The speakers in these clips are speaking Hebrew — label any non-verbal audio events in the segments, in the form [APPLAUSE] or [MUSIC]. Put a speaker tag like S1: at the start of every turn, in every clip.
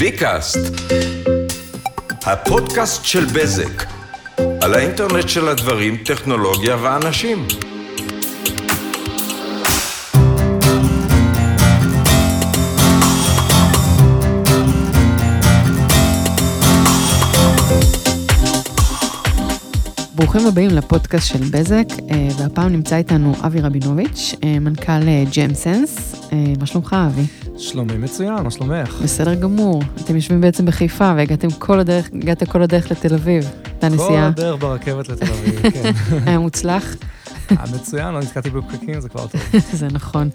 S1: ביקאסט, הפודקאסט של בזק, על האינטרנט של הדברים, טכנולוגיה ואנשים.
S2: ברוכים הבאים לפודקאסט של בזק, אה, והפעם נמצא איתנו אבי רבינוביץ', אה, מנכ"ל ג'מסנס. מה שלומך, אבי?
S3: שלומי מצוין, מה שלומך?
S2: בסדר גמור. אתם יושבים בעצם בחיפה, והגעתם כל הדרך, הגעת כל הדרך לתל אביב.
S3: כל הדרך ברכבת לתל אביב, [LAUGHS] כן.
S2: היה מוצלח?
S3: היה מצוין, לא נתקעתי בפקקים, זה כבר טוב. [LAUGHS]
S2: זה נכון.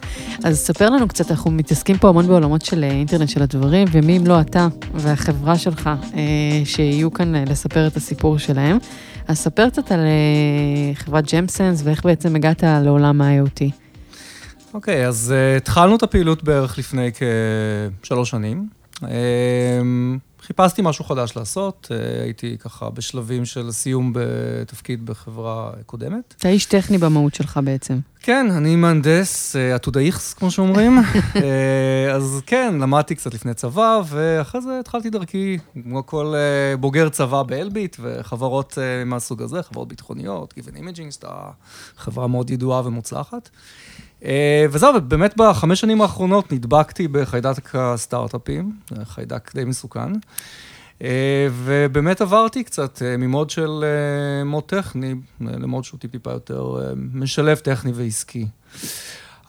S2: אז ספר לנו קצת, אנחנו מתעסקים פה המון בעולמות של אינטרנט של הדברים, ומי אם לא אתה והחברה שלך, שיהיו כאן לספר את הסיפור שלהם. אז ספר קצת על חברת ג'מסנס ואיך בעצם הגעת לעולם ה-IoT.
S3: אוקיי, okay, אז uh, התחלנו את הפעילות בערך לפני כשלוש שנים. Uh, חיפשתי משהו חדש לעשות, uh, הייתי ככה בשלבים של סיום בתפקיד בחברה קודמת.
S2: אתה איש טכני במהות שלך בעצם.
S3: כן, אני מהנדס, עתודאיכס, כמו שאומרים. uh, [LAUGHS] אז כן, למדתי קצת לפני צבא, ואחרי זה התחלתי דרכי, כמו כל uh, בוגר צבא באלביט, וחברות uh, מהסוג הזה, חברות ביטחוניות, Given Imaging, זו חברה מאוד ידועה ומוצלחת. וזהו, ובאמת בחמש שנים האחרונות נדבקתי בחיידק הסטארט-אפים, חיידק די מסוכן. ובאמת עברתי קצת ממוד של מוד טכני למוד שהוא טיפ-טיפה יותר משלב טכני ועסקי.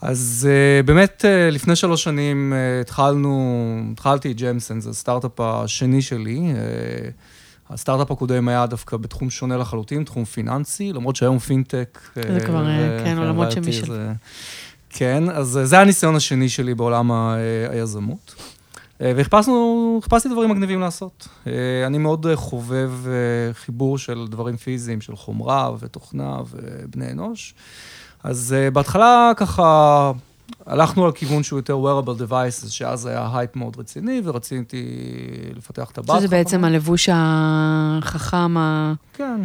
S3: אז באמת לפני שלוש שנים התחלנו, התחלתי את ג'מסן, זה הסטארט-אפ השני שלי. הסטארט-אפ הקודם היה דווקא בתחום שונה לחלוטין, תחום פיננסי, למרות שהיום פינטק...
S2: זה כבר, כן, עולמות שמי של...
S3: כן, אז זה הניסיון השני שלי בעולם היזמות. וחיפשתי דברים מגניבים לעשות. אני מאוד חובב חיבור של דברים פיזיים, של חומרה ותוכנה ובני אנוש. אז בהתחלה ככה הלכנו על כיוון שהוא יותר wearable devices, שאז היה הייפ מאוד רציני, ורציתי לפתח את הבת.
S2: שזה בעצם הלבוש החכם ה...
S3: כן,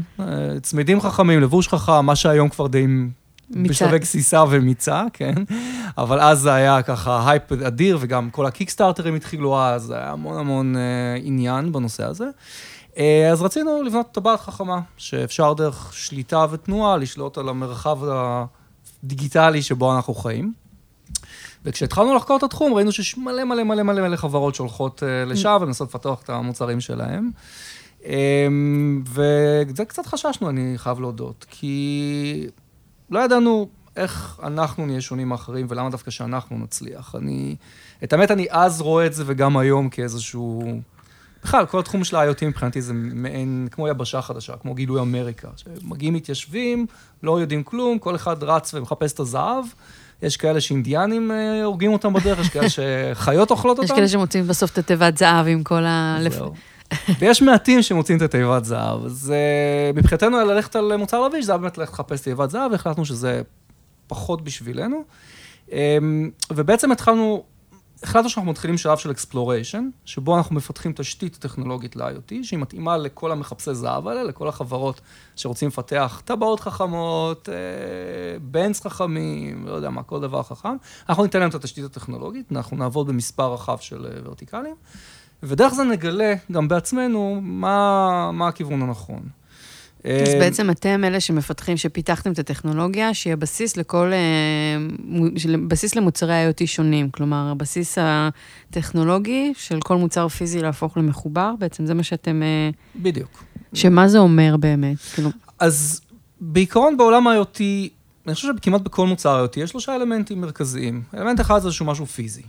S3: צמידים חכמים, לבוש חכם, מה שהיום כבר די... בשלבי גסיסה ומיתה, כן. אבל אז זה היה ככה הייפ אדיר, וגם כל הקיקסטארטרים התחילו אז, היה המון המון עניין בנושא הזה. אז רצינו לבנות טבעת חכמה, שאפשר דרך שליטה ותנועה לשלוט על המרחב הדיגיטלי שבו אנחנו חיים. וכשהתחלנו לחקור את התחום, ראינו שיש מלא מלא מלא מלא מלא חברות שהולכות לשם ומנסות לפתוח את המוצרים שלהם. וזה קצת חששנו, אני חייב להודות, כי לא ידענו איך אנחנו נהיה שונים מאחרים ולמה דווקא שאנחנו נצליח. אני, את האמת, אני אז רואה את זה וגם היום כאיזשהו... בכלל, כל התחום של ה-IoT מבחינתי זה מעין, כמו יבשה חדשה, כמו גילוי אמריקה. שמגיעים מתיישבים, לא יודעים כלום, כל אחד רץ ומחפש את הזהב. יש כאלה שאינדיאנים הורגים אותם בדרך, יש כאלה שחיות אוכלות [LAUGHS] אותם.
S2: יש כאלה שמוצאים בסוף את התיבת זהב עם כל ה...
S3: זהו. ויש מעטים שמוצאים את התיבת זהב. אז מבחינתנו ללכת על מוצר לביש, זה היה באמת ללכת לחפש תיבת זהב, והחלטנו שזה פחות בשבילנו. ובעצם התחלנו, החלטנו שאנחנו מתחילים שלב של exploration, שבו אנחנו מפתחים תשתית טכנולוגית ל-IoT, שהיא מתאימה לכל המחפשי זהב האלה, לכל החברות שרוצים לפתח טבעות חכמות, בנס חכמים, לא יודע מה, כל דבר חכם. אנחנו ניתן להם את התשתית הטכנולוגית, אנחנו נעבוד במספר רחב של ורטיקלים. ודרך זה נגלה גם בעצמנו מה, מה הכיוון הנכון.
S2: אז בעצם אתם אלה שמפתחים, שפיתחתם את הטכנולוגיה, שיהיה בסיס לכל, בסיס למוצרי IoT שונים. כלומר, הבסיס הטכנולוגי של כל מוצר פיזי להפוך למחובר, בעצם זה מה שאתם...
S3: בדיוק.
S2: שמה זה אומר באמת?
S3: אז בעיקרון בעולם ה-IoT, אני חושב שכמעט בכל מוצר IoT יש שלושה אלמנטים מרכזיים. אלמנט אחד זה איזשהו משהו פיזי.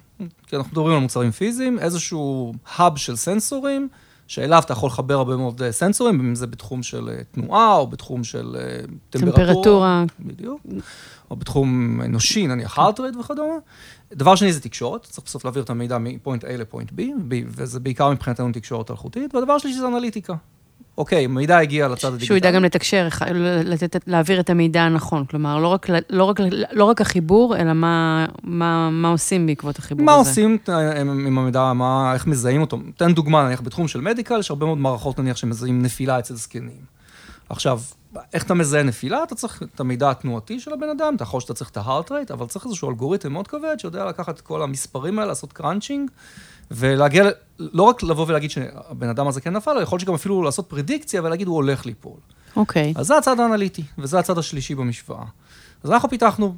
S3: כי אנחנו מדברים על מוצרים פיזיים, איזשהו האב של סנסורים, שאליו אתה יכול לחבר הרבה מאוד סנסורים, אם זה בתחום של תנועה, או בתחום של טמפרטורה.
S2: טמפרטורה.
S3: בדיוק. או בתחום אנושי, נניח heart rate וכדומה. דבר שני זה תקשורת, צריך בסוף להעביר את המידע מפוינט A לפוינט B, וזה בעיקר מבחינתנו תקשורת אלחוטית, והדבר שלישי זה אנליטיקה. אוקיי, מידע הגיע לצד הדיגיטלי.
S2: שהוא ידע גם לתקשר, לתת, להעביר את המידע הנכון. כלומר, לא רק, לא רק, לא רק החיבור, אלא מה, מה, מה עושים בעקבות החיבור
S3: מה
S2: הזה.
S3: מה עושים עם המידע, מה, איך מזהים אותו. תן דוגמה, נניח בתחום של מדיקל, יש הרבה מאוד מערכות, נניח, שמזהים נפילה אצל זקנים. עכשיו, איך אתה מזהה נפילה? אתה צריך את המידע התנועתי של הבן אדם, אתה יכול שאתה צריך את ה-heart rate, אבל צריך איזשהו אלגוריתם מאוד כבד, שיודע לקחת את כל המספרים האלה, לעשות קראנצ'ינג, ולהגיע, לא רק לבוא ולהגיד שהבן אדם הזה כן נפל, אלא יכול שגם אפילו לעשות פרדיקציה ולהגיד הוא הולך ליפול.
S2: אוקיי.
S3: אז זה הצד האנליטי, וזה הצד השלישי במשוואה. אז אנחנו פיתחנו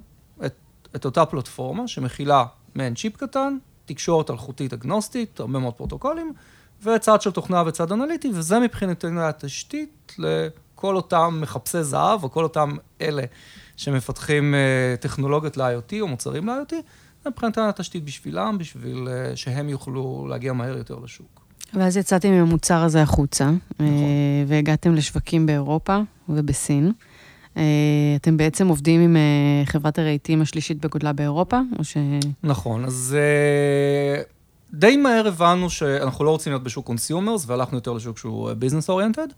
S3: את, את אותה פלטפורמה שמכילה מעין צ'יפ קטן, תקשורת אלחוטית אגנוסטית, הרבה מאוד פרוטוקולים, וצד של תוכנה וצד אנליטי, וזה מבחינתנו התשתית לכל אותם מחפשי זהב, או כל אותם אלה שמפתחים אה, טכנולוגיות ל-IoT או מוצרים ל-IoT, זה מבחינתנו התשתית בשבילם, בשביל אה, שהם יוכלו להגיע מהר יותר לשוק.
S2: ואז יצאתם עם המוצר הזה החוצה, נכון. והגעתם לשווקים באירופה ובסין. אתם בעצם עובדים עם חברת הרהיטים השלישית בגודלה באירופה, או ש...
S3: נכון, אז די מהר הבנו שאנחנו לא רוצים להיות בשוק consumers, והלכנו יותר לשוק שהוא business oriented.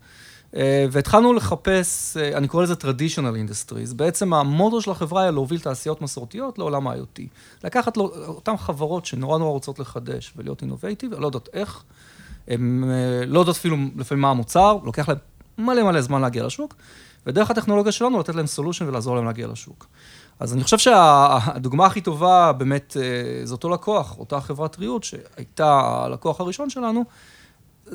S3: והתחלנו לחפש, אני קורא לזה traditional industries, בעצם המוטו של החברה היה להוביל תעשיות מסורתיות לעולם ה-IoT. לקחת לו, אותן חברות שנורא נורא רוצות לחדש ולהיות innovative, לא יודעות איך, הן לא יודעות אפילו לפעמים מה המוצר, לוקח להם מלא מלא זמן להגיע לשוק, ודרך הטכנולוגיה שלנו לתת להם solution ולעזור להם להגיע לשוק. אז אני חושב שהדוגמה הכי טובה באמת זה אותו לקוח, אותה חברת ריהוט שהייתה הלקוח הראשון שלנו,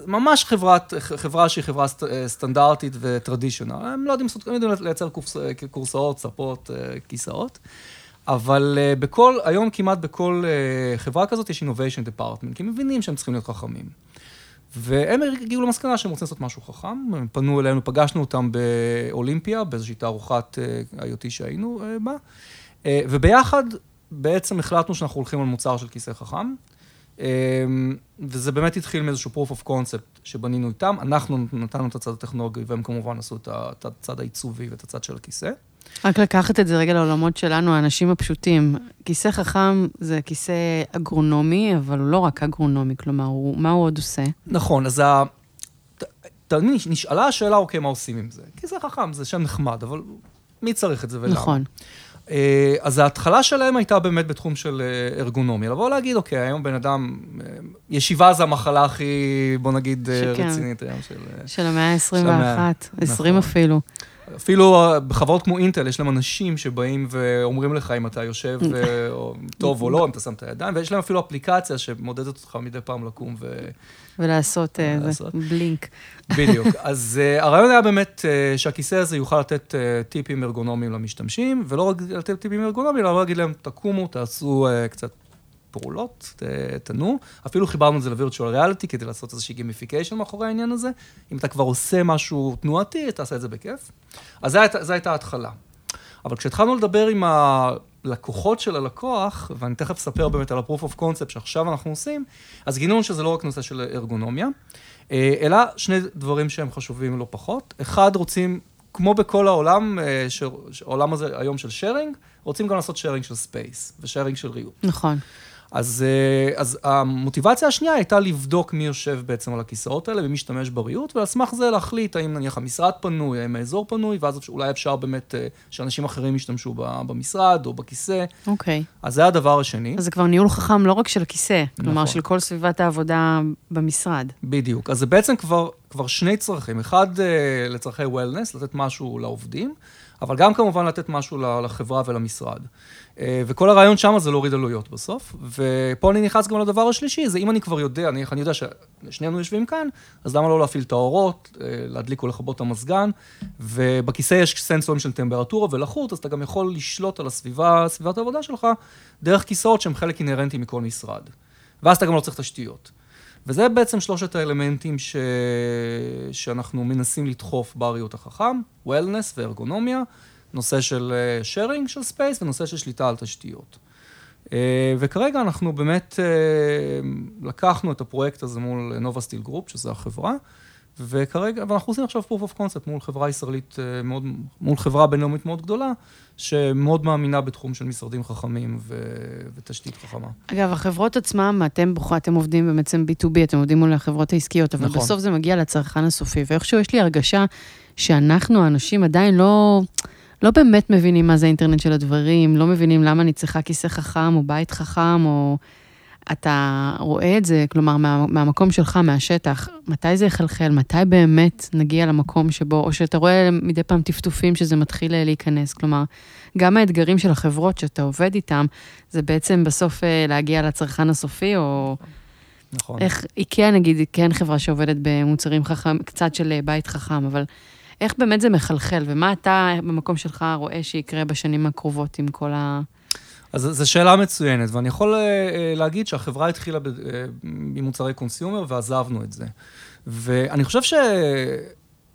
S3: ממש חברת, חברה שהיא חברה סטנדרטית ו traditional. הם לא יודעים, הם יודעים לייצר קורסאות, ספות, כיסאות. אבל בכל, היום כמעט בכל חברה כזאת יש innovation department, כי הם מבינים שהם צריכים להיות חכמים. והם הגיעו למסקנה שהם רוצים לעשות משהו חכם, הם פנו אלינו, פגשנו אותם באולימפיה, באיזושהי תערוכת IoT שהיינו בה, וביחד בעצם החלטנו שאנחנו הולכים על מוצר של כיסא חכם. וזה באמת התחיל מאיזשהו proof of concept שבנינו איתם, אנחנו נתנו את הצד הטכנולוגי והם כמובן עשו את הצד העיצובי ואת הצד של הכיסא.
S2: רק לקחת את זה רגע לעולמות שלנו, האנשים הפשוטים. כיסא חכם זה כיסא אגרונומי, אבל הוא לא רק אגרונומי, כלומר, הוא, מה הוא עוד עושה?
S3: נכון, אז ה... נשאלה השאלה, אוקיי, מה עושים עם זה? כיסא חכם זה שם נחמד, אבל מי צריך את זה ולמה?
S2: נכון.
S3: אז ההתחלה שלהם הייתה באמת בתחום של ארגונומיה. לבוא להגיד, אוקיי, היום בן אדם, ישיבה זה המחלה הכי, בוא נגיד, שכן. רצינית היום של...
S2: של המאה ה-21, 20 נכון. אפילו.
S3: אפילו בחברות כמו אינטל, יש להם אנשים שבאים ואומרים לך אם אתה יושב טוב או לא, אם אתה שם את הידיים, ויש להם אפילו אפליקציה שמודדת אותך מדי פעם לקום ו...
S2: ולעשות בלינק.
S3: בדיוק. [LAUGHS] אז הרעיון היה באמת שהכיסא הזה יוכל לתת טיפים ארגונומיים למשתמשים, ולא רק לתת טיפים ארגונומיים, אלא להגיד להם, תקומו, תעשו קצת פעולות, תנו. אפילו חיברנו את זה ל virtual reality כדי לעשות איזושהי gamification מאחורי העניין הזה. אם אתה כבר עושה משהו תנועתי, תעשה את זה בכיף. אז זו הייתה ההתחלה. אבל כשהתחלנו לדבר עם הלקוחות של הלקוח, ואני תכף אספר באמת על ה-proof of concept שעכשיו אנחנו עושים, אז גילינו שזה לא רק נושא של ארגונומיה, אלא שני דברים שהם חשובים לא פחות. אחד, רוצים, כמו בכל העולם, העולם הזה היום של sharing, רוצים גם לעשות sharing של space ו-sharing של ריהוט.
S2: נכון.
S3: אז, אז המוטיבציה השנייה הייתה לבדוק מי יושב בעצם על הכיסאות האלה ומי משתמש בריהוט, ועל סמך זה להחליט האם נניח המשרד פנוי, האם האזור פנוי, ואז אולי אפשר באמת שאנשים אחרים ישתמשו במשרד או בכיסא.
S2: אוקיי. Okay.
S3: אז זה הדבר השני.
S2: אז זה כבר ניהול חכם לא רק של הכיסא, נכון. כלומר של כל סביבת העבודה במשרד.
S3: בדיוק. אז זה בעצם כבר, כבר שני צרכים. אחד, לצרכי וולנס, לתת משהו לעובדים. אבל גם כמובן לתת משהו לחברה ולמשרד. וכל הרעיון שם זה להוריד עלויות בסוף. ופה אני נכנס גם לדבר השלישי, זה אם אני כבר יודע, אני, אני יודע ששנינו יושבים כאן, אז למה לא להפעיל את האורות, להדליק או לכבות את המזגן, ובכיסא יש סנסורים של טמפרטורה ולחות, אז אתה גם יכול לשלוט על הסביבה, סביבת העבודה שלך, דרך כיסאות שהם חלק אינהרנטי מכל משרד. ואז אתה גם לא צריך תשתיות. וזה בעצם שלושת האלמנטים ש... שאנחנו מנסים לדחוף בריאות החכם, wellness וארגונומיה, נושא של sharing של space ונושא של שליטה על תשתיות. וכרגע אנחנו באמת לקחנו את הפרויקט הזה מול נובה סטיל גרופ, שזה החברה, וכרגע, ואנחנו עושים עכשיו proof of concept מול חברה ישראלית מאוד, מול חברה בינלאומית מאוד גדולה, שמאוד מאמינה בתחום של משרדים חכמים ו... ותשתית חכמה.
S2: אגב, החברות עצמם, אתם אתם עובדים בעצם B2B, אתם עובדים מול החברות העסקיות, אבל נכון. בסוף זה מגיע לצרכן הסופי, ואיכשהו יש לי הרגשה שאנחנו, האנשים, עדיין לא, לא באמת מבינים מה זה האינטרנט של הדברים, לא מבינים למה אני צריכה כיסא חכם, או בית חכם, או... אתה רואה את זה, כלומר, מה, מהמקום שלך, מהשטח, מתי זה יחלחל, מתי באמת נגיע למקום שבו, או שאתה רואה מדי פעם טפטופים שזה מתחיל להיכנס, כלומר, גם האתגרים של החברות שאתה עובד איתן, זה בעצם בסוף להגיע לצרכן הסופי, או...
S3: נכון.
S2: איך, איקאה נגיד, היא כן חברה שעובדת במוצרים חכם, קצת של אה, בית חכם, אבל איך באמת זה מחלחל, ומה אתה במקום שלך רואה שיקרה בשנים הקרובות עם כל ה...
S3: אז זו שאלה מצוינת, ואני יכול uh, להגיד שהחברה התחילה ב, uh, ממוצרי קונסיומר ועזבנו את זה. ואני חושב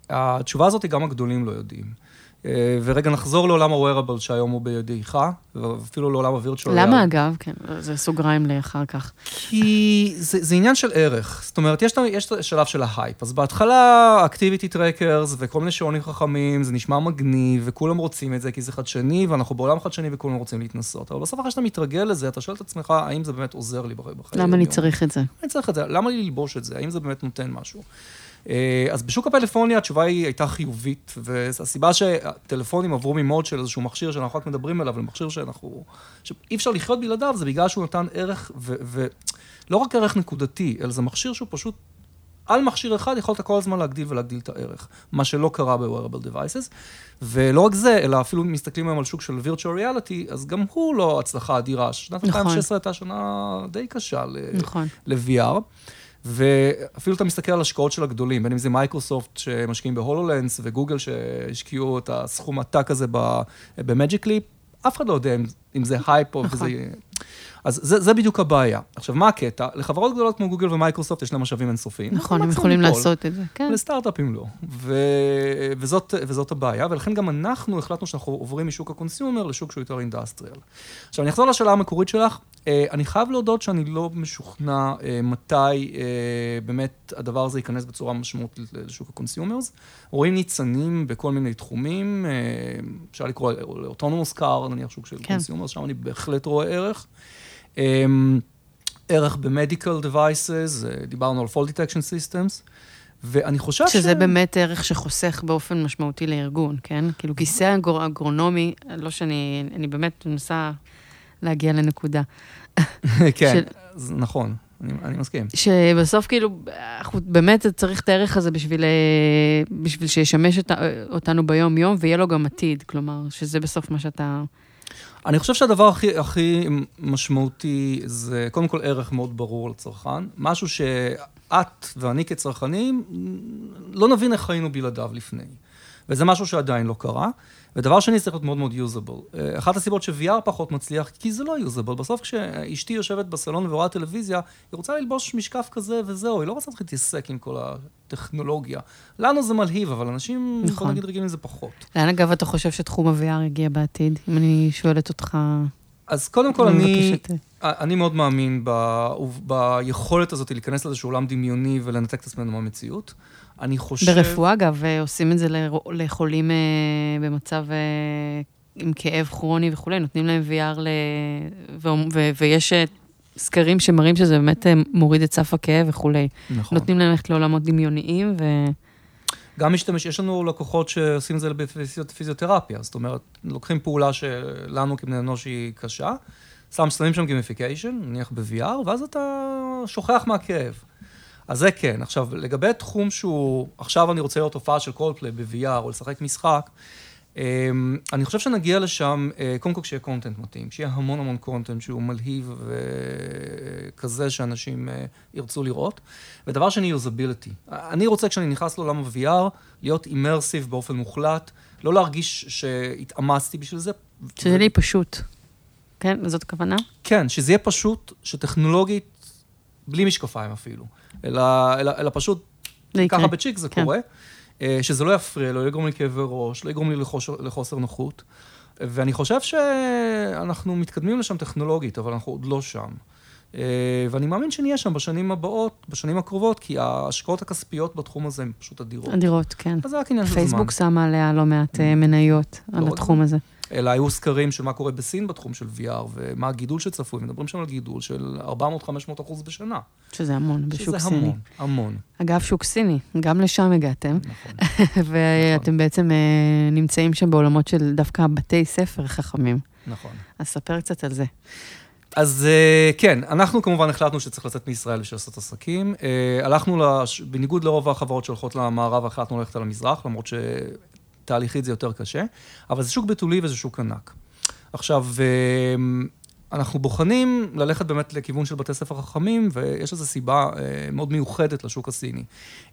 S3: שהתשובה הזאת גם הגדולים לא יודעים. אה, ורגע נחזור לעולם ה-wearable שהיום הוא בידיך, ואפילו לעולם ה-virtual.
S2: למה אגב? כן, זה סוגריים לאחר כך.
S3: כי זה, זה עניין של ערך. זאת אומרת, יש, יש את השלב של ההייפ. אז בהתחלה, activity trackers וכל מיני שעונים חכמים, זה נשמע מגניב, וכולם רוצים את זה כי זה חדשני, ואנחנו בעולם חדשני וכולם רוצים להתנסות. אבל בסוף אחרי שאתה מתרגל לזה, אתה שואל את עצמך, האם זה באמת עוזר לי בחיים?
S2: למה אני צריך את זה?
S3: אני צריך את זה, למה לי ללבוש את זה? האם זה באמת נותן משהו? אה, אז בשוק הפלאפוניה התשובה היא הייתה חיובית, והסיבה שהטלפונים עברו ממוד של איזשהו מכשיר שאנחנו רק מדברים עליו, למכשיר שאנחנו... שאי אפשר לחיות בלעדיו, זה בגלל שהוא נתן ערך, ולא רק ערך נקודתי, אלא זה מכשיר שהוא פשוט... על מכשיר אחד יכולת כל הזמן להגדיל ולהגדיל את הערך, מה שלא קרה ב-wearable devices. ולא רק זה, אלא אפילו אם מסתכלים היום על שוק של virtual reality, אז גם הוא לא הצלחה אדירה. שנת נכון. 2016 הייתה שנה די קשה נכון. ל-VR. ואפילו אתה מסתכל על השקעות של הגדולים, בין אם זה מייקרוסופט שמשקיעים ב HoloLens וגוגל שהשקיעו את הסכום עתק הזה ב Magic Leap, אף אחד לא יודע אם, אם זה הייפ או נכון. וזה... אז זה, זה בדיוק הבעיה. עכשיו, מה הקטע? לחברות גדולות כמו גוגל ומייקרוסופט יש להם משאבים אינסופיים.
S2: נכון, הם יכולים ליפול. לעשות את זה, כן.
S3: לסטארט-אפים לא. ו... וזאת, וזאת הבעיה, ולכן גם אנחנו החלטנו שאנחנו עוברים משוק ה consumer לשוק שהוא יותר industrial. עכשיו, אני אחזור לשאלה המקורית שלך. אה, אני חייב להודות שאני לא משוכנע אה, מתי אה, באמת הדבר הזה ייכנס בצורה משמעותית לשוק ה consumers. רואים ניצנים בכל מיני תחומים, אפשר לקרוא ל autonomous car, נניח שוק של כן. consumers, שם אני בהחלט רואה ערך. ערך ב-medical devices, דיברנו על fall detection systems. ואני חושב
S2: שזה ש... שזה באמת ערך שחוסך באופן משמעותי לארגון, כן? כאילו כיסא אגרונומי, לא שאני, אני באמת מנסה להגיע לנקודה.
S3: כן, של... נכון, אני, אני מסכים.
S2: שבסוף כאילו, באמת צריך את הערך הזה בשביל, אה, בשביל שישמש אות, אותנו ביום-יום, ויהיה לו גם עתיד, כלומר, שזה בסוף מה שאתה...
S3: אני חושב שהדבר הכי, הכי משמעותי זה קודם כל ערך מאוד ברור לצרכן, משהו שאת ואני כצרכנים לא נבין איך חיינו בלעדיו לפני. וזה משהו שעדיין לא קרה. ודבר שני, צריך להיות מאוד מאוד יוזבל. אה, אחת הסיבות ש-VR פחות מצליח, כי זה לא יוזבל. בסוף כשאשתי יושבת בסלון ורואה טלוויזיה, היא רוצה ללבוש משקף כזה וזהו, היא לא רוצה להתעסק עם כל הטכנולוגיה. לנו זה מלהיב, אבל אנשים, נכון. בוא נגיד, רגילים לזה פחות.
S2: לאן אגב אתה חושב שתחום ה-VR יגיע בעתיד? אם אני שואלת אותך...
S3: אז קודם כל, אני, אני מאוד מאמין ב, ביכולת הזאת להיכנס לאיזשהו עולם דמיוני ולנתק את עצמנו מהמציאות. אני חושב...
S2: ברפואה, אגב, עושים את זה לחולים אה, במצב אה, עם כאב כרוני וכולי, נותנים להם VR, ל... ו... ו... ויש אה, סקרים שמראים שזה באמת מוריד את סף הכאב וכולי. נכון. נותנים להם ללכת לעולמות דמיוניים, ו...
S3: גם משתמש, יש לנו לקוחות שעושים את זה בפיזיותרפיה, זאת אומרת, לוקחים פעולה שלנו כבני אנוש היא קשה, שם שמים שם gamification, נניח ב-VR, ואז אתה שוכח מהכאב. אז זה כן. עכשיו, לגבי תחום שהוא, עכשיו אני רוצה לראות הופעה של קולפליי ב-VR או לשחק משחק, אמ, אני חושב שנגיע לשם, אה, קודם כל כשיהיה content מתאים, שיהיה המון המון content שהוא מלהיב וכזה שאנשים אה, ירצו לראות. ודבר שני, usability. אני רוצה כשאני נכנס לעולם ה-VR, להיות immersive באופן מוחלט, לא להרגיש שהתאמצתי בשביל זה.
S2: שזה ו... לי פשוט. כן? זאת הכוונה?
S3: כן, שזה יהיה פשוט, שטכנולוגית, בלי משקפיים אפילו. אלא, אלא, אלא פשוט, ככה בצ'יק זה כן. קורה, אה, שזה לא יפריע לא יגרום לי כאבי ראש, לא יגרום לי לחושר, לחוסר נוחות. ואני חושב שאנחנו מתקדמים לשם טכנולוגית, אבל אנחנו עוד לא שם. אה, ואני מאמין שנהיה שם בשנים הבאות, בשנים הקרובות, כי ההשקעות הכספיות בתחום הזה הן פשוט אדירות.
S2: אדירות, כן.
S3: אז זה רק עניין של זמן.
S2: פייסבוק שמה עליה לא מעט אה, מניות לא על התחום הזה.
S3: אלא היו סקרים של מה קורה בסין בתחום של VR, ומה הגידול שצפוי. מדברים שם על גידול של 400-500 אחוז בשנה.
S2: שזה המון בשוק
S3: שזה
S2: סיני.
S3: שזה המון, המון.
S2: אגב, שוק סיני, גם לשם הגעתם. נכון. [LAUGHS] ואתם נכון. בעצם אה, נמצאים שם בעולמות של דווקא בתי ספר חכמים.
S3: נכון.
S2: אז ספר קצת על זה.
S3: אז אה, כן, אנחנו כמובן החלטנו שצריך לצאת מישראל בשביל לעשות עסקים. אה, הלכנו, לש... בניגוד לרוב החברות שהולכות למערב, החלטנו ללכת על המזרח, למרות ש... תהליכית זה יותר קשה, אבל זה שוק בתולי וזה שוק ענק. עכשיו, אמ, אנחנו בוחנים ללכת באמת לכיוון של בתי ספר חכמים, ויש לזה סיבה אה, מאוד מיוחדת לשוק הסיני.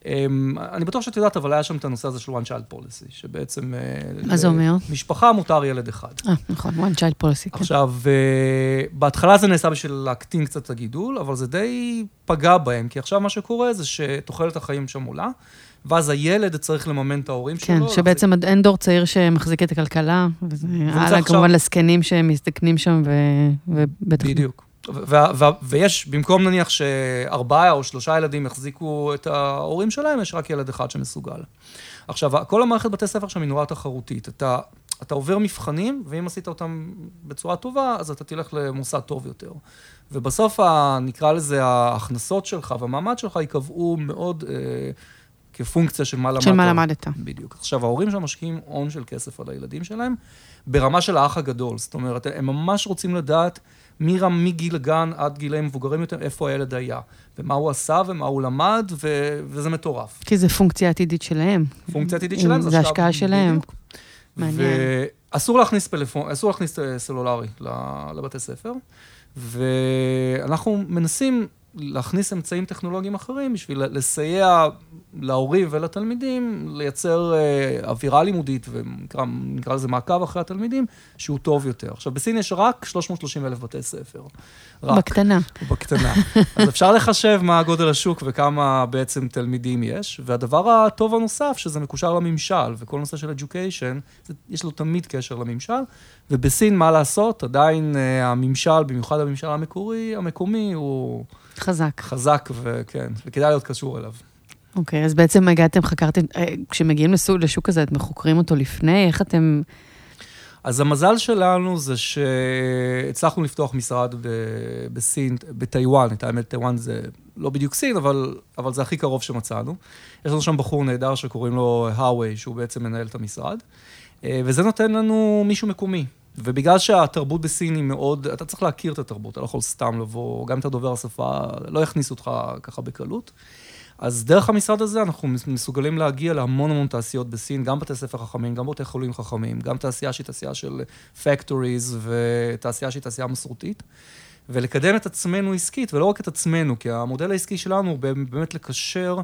S3: אה, אני בטוח שאת יודעת, אבל היה שם את הנושא הזה של one child policy, שבעצם... אה,
S2: מה זה אומר?
S3: משפחה מותר ילד אחד.
S2: אה, נכון, one child policy, כן.
S3: עכשיו, אה, בהתחלה זה נעשה בשביל להקטין קצת את הגידול, אבל זה די פגע בהם, כי עכשיו מה שקורה זה שתוחלת החיים שם עולה. ואז הילד צריך לממן את ההורים
S2: כן,
S3: שלו.
S2: שבעצם להחזיק... אין דור צעיר שמחזיק את הכלכלה, וזה הלאה עכשיו... כמובן לזקנים שמזדקנים שם, ו... ובטח...
S3: בדיוק. ו- ו- ויש, במקום נניח שארבעה או שלושה ילדים יחזיקו את ההורים שלהם, יש רק ילד אחד שמסוגל. עכשיו, כל המערכת בתי ספר שם היא נורא תחרותית. אתה, אתה עובר מבחנים, ואם עשית אותם בצורה טובה, אז אתה תלך למוסד טוב יותר. ובסוף, ה, נקרא לזה, ההכנסות שלך והמעמד שלך ייקבעו מאוד... אה, כפונקציה של מה למדת.
S2: של מה למדת.
S3: בדיוק. עכשיו, ההורים שם משקיעים הון של כסף על הילדים שלהם, ברמה של האח הגדול. זאת אומרת, הם ממש רוצים לדעת מגיל הגן עד גילי מבוגרים יותר, איפה הילד היה, ומה הוא עשה ומה הוא למד, ו... וזה מטורף.
S2: כי זה פונקציה עתידית שלהם.
S3: פונקציה עתידית שלהם,
S2: זה השקעה שלהם.
S3: מעניין. ואסור להכניס פלאפון, אסור להכניס אה, סלולרי לבתי ספר, ואנחנו מנסים להכניס אמצעים טכנולוגיים אחרים בשביל לסייע להורים ולתלמידים לייצר אה, אווירה לימודית, ונקרא לזה מעקב אחרי התלמידים, שהוא טוב יותר. עכשיו, בסין יש רק 330 אלף בתי ספר.
S2: רק. בקטנה.
S3: בקטנה. [LAUGHS] אז אפשר לחשב מה גודל השוק וכמה בעצם תלמידים יש, והדבר הטוב הנוסף, שזה מקושר לממשל, וכל נושא של education, יש לו תמיד קשר לממשל, ובסין, מה לעשות, עדיין אה, הממשל, במיוחד הממשל המקורי, המקומי, הוא...
S2: חזק.
S3: חזק, וכן, וכדאי להיות קשור אליו.
S2: אוקיי, okay, אז בעצם הגעתם, חקרתם, אה, כשמגיעים לסוג, לשוק הזה, אתם חוקרים אותו לפני? איך אתם...
S3: אז המזל שלנו זה שהצלחנו לפתוח משרד ב- בסין, בטיוואן, את האמת, טיוואן זה לא בדיוק סין, אבל, אבל זה הכי קרוב שמצאנו. יש לנו שם בחור נהדר שקוראים לו האווי, שהוא בעצם מנהל את המשרד, אה, וזה נותן לנו מישהו מקומי. ובגלל שהתרבות בסין היא מאוד, אתה צריך להכיר את התרבות, אתה לא יכול סתם לבוא, גם אם אתה דובר השפה, לא יכניסו אותך ככה בקלות. אז דרך המשרד הזה אנחנו מסוגלים להגיע להמון המון תעשיות בסין, גם בתי ספר חכמים, גם בתי חולים חכמים, גם תעשייה שהיא תעשייה של factories ותעשייה שהיא תעשייה מסורתית, ולקדם את עצמנו עסקית, ולא רק את עצמנו, כי המודל העסקי שלנו הוא באמת לקשר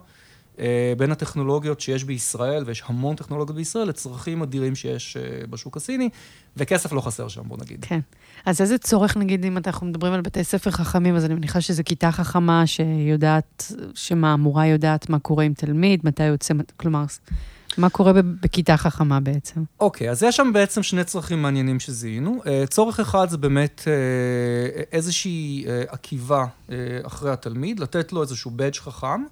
S3: בין הטכנולוגיות שיש בישראל, ויש המון טכנולוגיות בישראל, לצרכים אדירים שיש אה, בשוק הסיני, וכסף לא חסר שם, בוא נגיד.
S2: כן. אז איזה צורך, נגיד, אם אנחנו מדברים על בתי ספר חכמים, אז אני מניחה שזו כיתה חכמה שיודעת, שמה, המורה יודעת מה קורה עם תלמיד, מתי יוצא, כלומר, מה קורה בכיתה חכמה בעצם?
S3: אוקיי, okay, אז יש שם בעצם שני צרכים מעניינים שזיהינו. אה, צורך אחד זה באמת איזושהי עקיבה אחרי התלמיד, לתת לו איזשהו בדג' חכם.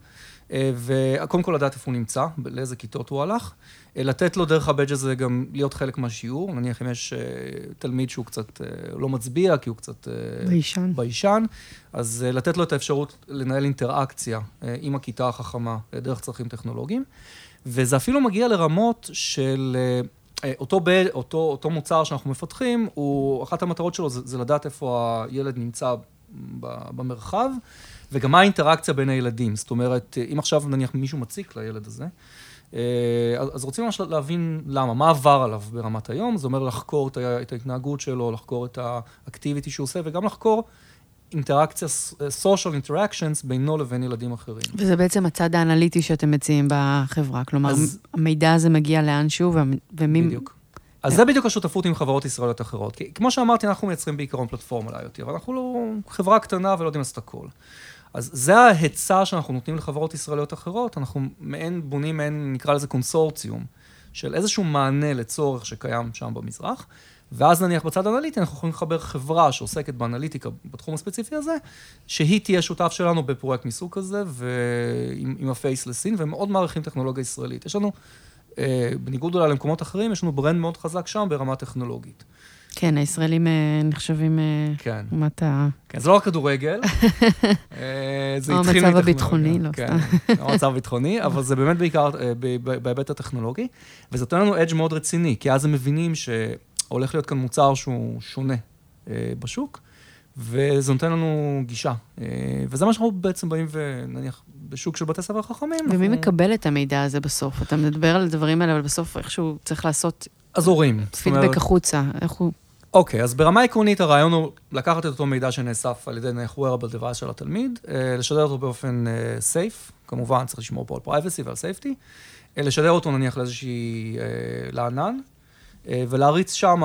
S3: אה, וקודם כל לדעת איפה הוא נמצא, לאיזה כיתות הוא הלך. אה, לתת לו דרך הבדג' הזה גם להיות חלק מהשיעור, נניח אם יש אה, תלמיד שהוא קצת לא מצביע, כי הוא קצת...
S2: ביישן.
S3: ביישן, אז לתת לו את האפשרות לנהל אינטראקציה עם הכיתה החכמה דרך צרכים טכנולוגיים. וזה אפילו מגיע לרמות של... אותו, ב, אותו, אותו מוצר שאנחנו מפתחים, הוא, אחת המטרות שלו זה, זה לדעת איפה הילד נמצא במרחב, וגם מה האינטראקציה בין הילדים. זאת אומרת, אם עכשיו נניח מישהו מציק לילד הזה, אה, אז רוצים ממש להבין למה, מה עבר עליו ברמת היום, זה אומר לחקור את ההתנהגות שלו, לחקור את האקטיביטי שהוא עושה, וגם לחקור אינטראקציה, social interactions בינו לבין ילדים אחרים.
S2: וזה בעצם הצד האנליטי שאתם מציעים בחברה, כלומר, אז... המידע הזה מגיע לאנשהו, ומי...
S3: בדיוק. אז זה בדיוק השותפות עם חברות ישראליות אחרות. כי כמו שאמרתי, אנחנו מייצרים בעיקרון פלטפורמה ל-IoT, אבל אנחנו לא חברה קטנה ולא יודעים לעשות הכל. אז זה ההיצע שאנחנו נותנים לחברות ישראליות אחרות, אנחנו מעין בונים מעין, נקרא לזה קונסורציום, של איזשהו מענה לצורך שקיים שם במזרח, ואז נניח בצד האנליטי אנחנו יכולים לחבר חברה שעוסקת באנליטיקה בתחום הספציפי הזה, שהיא תהיה שותף שלנו בפרויקט מסוג כזה, ועם ה face לסין, ומאוד מעריכים טכנולוגיה ישראלית. יש לנו, בניגוד אולי למקומות אחרים, יש לנו brand מאוד חזק שם ברמה טכנולוגית.
S2: כן, הישראלים אה, נחשבים אה,
S3: כן.
S2: אומת ה...
S3: כן, זה לא רק כדורגל. [LAUGHS]
S2: אה, זה התחיל... או המצב הביטחוני, לא
S3: כן, סתם. או המצב הביטחוני, אבל זה באמת בעיקר בהיבט הטכנולוגי, וזה נותן לנו אדג' מאוד רציני, כי אז הם מבינים שהולך להיות כאן מוצר שהוא שונה בשוק, וזה נותן לנו גישה. וזה מה שאנחנו בעצם באים ונניח בשוק של בתי ספר חכמים.
S2: ומי אנחנו... מקבל את המידע הזה בסוף? אתה מדבר על הדברים האלה, אבל בסוף איכשהו צריך לעשות
S3: אז הורים.
S2: פידבק החוצה, איך הוא...
S3: אוקיי, אז ברמה עקרונית הרעיון הוא לקחת את אותו מידע שנאסף על ידי נניח wearable device של התלמיד, אה, לשדר אותו באופן אה, safe, כמובן צריך לשמור פה על privacy ועל safety, אה, לשדר אותו נניח לאיזושהי, לענן, ולהריץ שם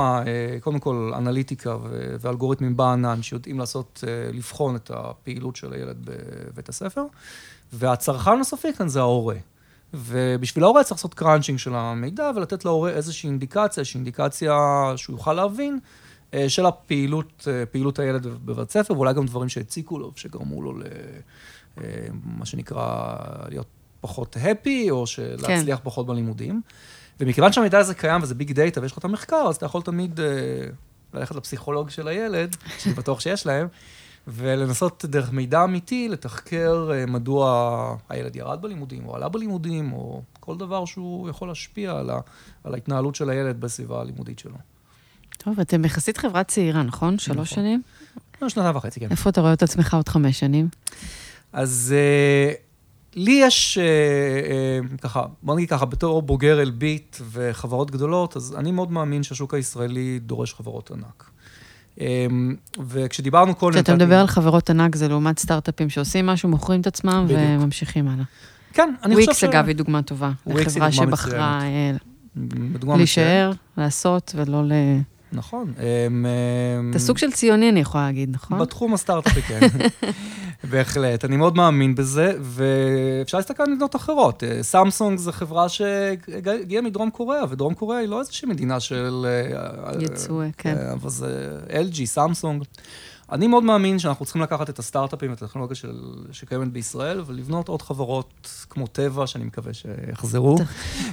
S3: קודם כל אנליטיקה ואלגוריתמים בענן שיודעים לעשות, לבחון את הפעילות של הילד בבית הספר, והצרכן הסופי כאן זה ההורה. ובשביל ההורה צריך לעשות קראנצ'ינג של המידע ולתת להורה איזושהי אינדיקציה, איזושהי אינדיקציה שהוא יוכל להבין אה, של הפעילות, אה, פעילות הילד בבית ספר, ואולי גם דברים שהציקו לו, שגרמו לו למה אה, שנקרא להיות פחות הפי, או להצליח כן. פחות בלימודים. ומכיוון שהמידע הזה קיים וזה ביג דאטה ויש לך את המחקר, אז אתה יכול תמיד ללכת לפסיכולוג של הילד, שאני בטוח שיש להם, ולנסות דרך מידע אמיתי לתחקר אה, מדוע הילד ירד בלימודים, או עלה בלימודים, או כל דבר שהוא יכול להשפיע על, ה, על ההתנהלות של הילד בסביבה הלימודית שלו.
S2: טוב, אתם יחסית חברה צעירה, נכון? שלוש נכון. שנים?
S3: לא, שנתיים וחצי, כן.
S2: איפה אתה רואה את עצמך עוד חמש שנים?
S3: אז uh, לי יש, uh, uh, ככה, בוא נגיד ככה, בתור בוגר אלביט וחברות גדולות, אז אני מאוד מאמין שהשוק הישראלי דורש חברות ענק. אמ, וכשדיברנו כל...
S2: כשאתה מדבר על חברות ענק, זה לעומת סטארט-אפים שעושים משהו, מוכרים את עצמם וממשיכים הלאה.
S3: כן, אני חושב ש...
S2: וויקס, אגב, היא דוגמה טובה. וויקס היא דוגמה מצוינת. שבחרה אה, להישאר, לעשות ולא ל...
S3: נכון.
S2: אתה סוג של ציוני, אני יכולה להגיד, נכון?
S3: בתחום הסטארט-אפי, כן. [LAUGHS] בהחלט, אני מאוד מאמין בזה, ואפשר להסתכל על מדינות אחרות. סמסונג זו חברה שהגיעה מדרום קוריאה, ודרום קוריאה היא לא איזושהי מדינה של...
S2: יצוא, כן.
S3: אבל זה LG, סמסונג. אני מאוד מאמין שאנחנו צריכים לקחת את הסטארט-אפים, את הטכנולוגיה של, שקיימת בישראל, ולבנות עוד חברות כמו טבע, שאני מקווה שיחזרו,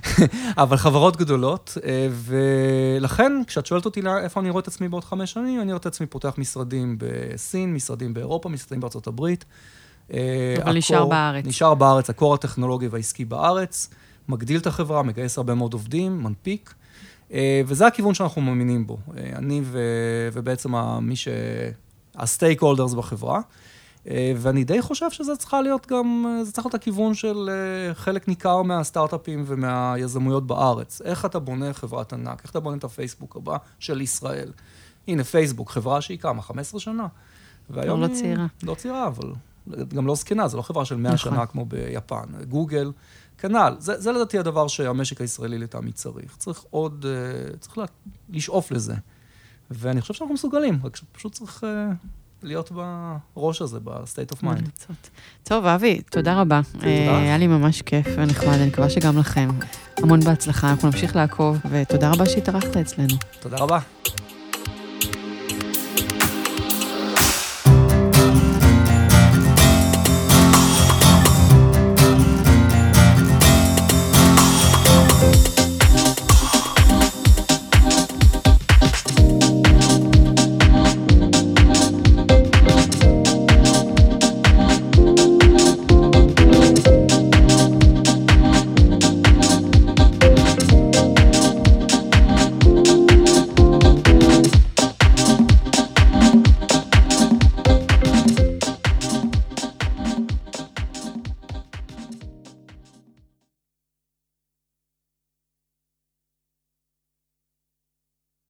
S3: [LAUGHS] אבל חברות גדולות. אה, ולכן, כשאת שואלת אותי איפה אני רואה את עצמי בעוד חמש שנים, אני רואה את עצמי פותח משרדים בסין, משרדים באירופה, משרדים בארצות הברית.
S2: אה, אבל נשאר בארץ.
S3: נשאר בארץ, הקור הטכנולוגי והעסקי בארץ, מגדיל את החברה, מגייס הרבה מאוד עובדים, מנפיק. אה, וזה הכיוון שאנחנו מאמינים בו. אני ו... ובעצם מי ש... הסטייק הולדרס בחברה. אה, ואני די חושב שזה צריכה להיות גם, זה צריך להיות הכיוון של אה, חלק ניכר מהסטארט-אפים ומהיזמויות בארץ. איך אתה בונה חברת ענק, איך אתה בונה את הפייסבוק הבא של ישראל. הנה, פייסבוק, חברה שהיא כמה? 15 שנה.
S2: והיום לא, לא צעירה.
S3: לא צעירה, אבל גם לא זקנה, זו לא חברה של 100 נכון. שנה כמו ביפן. גוגל, כנ"ל. זה, זה לדעתי הדבר שהמשק הישראלי לטעמי צריך. צריך עוד, אה, צריך לשאוף לזה. ואני חושב שאנחנו מסוגלים, רק שפשוט צריך uh, להיות בראש הזה, ב-state of mind.
S2: טוב, אבי, תודה רבה. אה, היה לי ממש כיף ונחמד, אני מקווה שגם לכם. המון בהצלחה, אנחנו נמשיך לעקוב, ותודה רבה שהתארחת אצלנו.
S3: תודה רבה.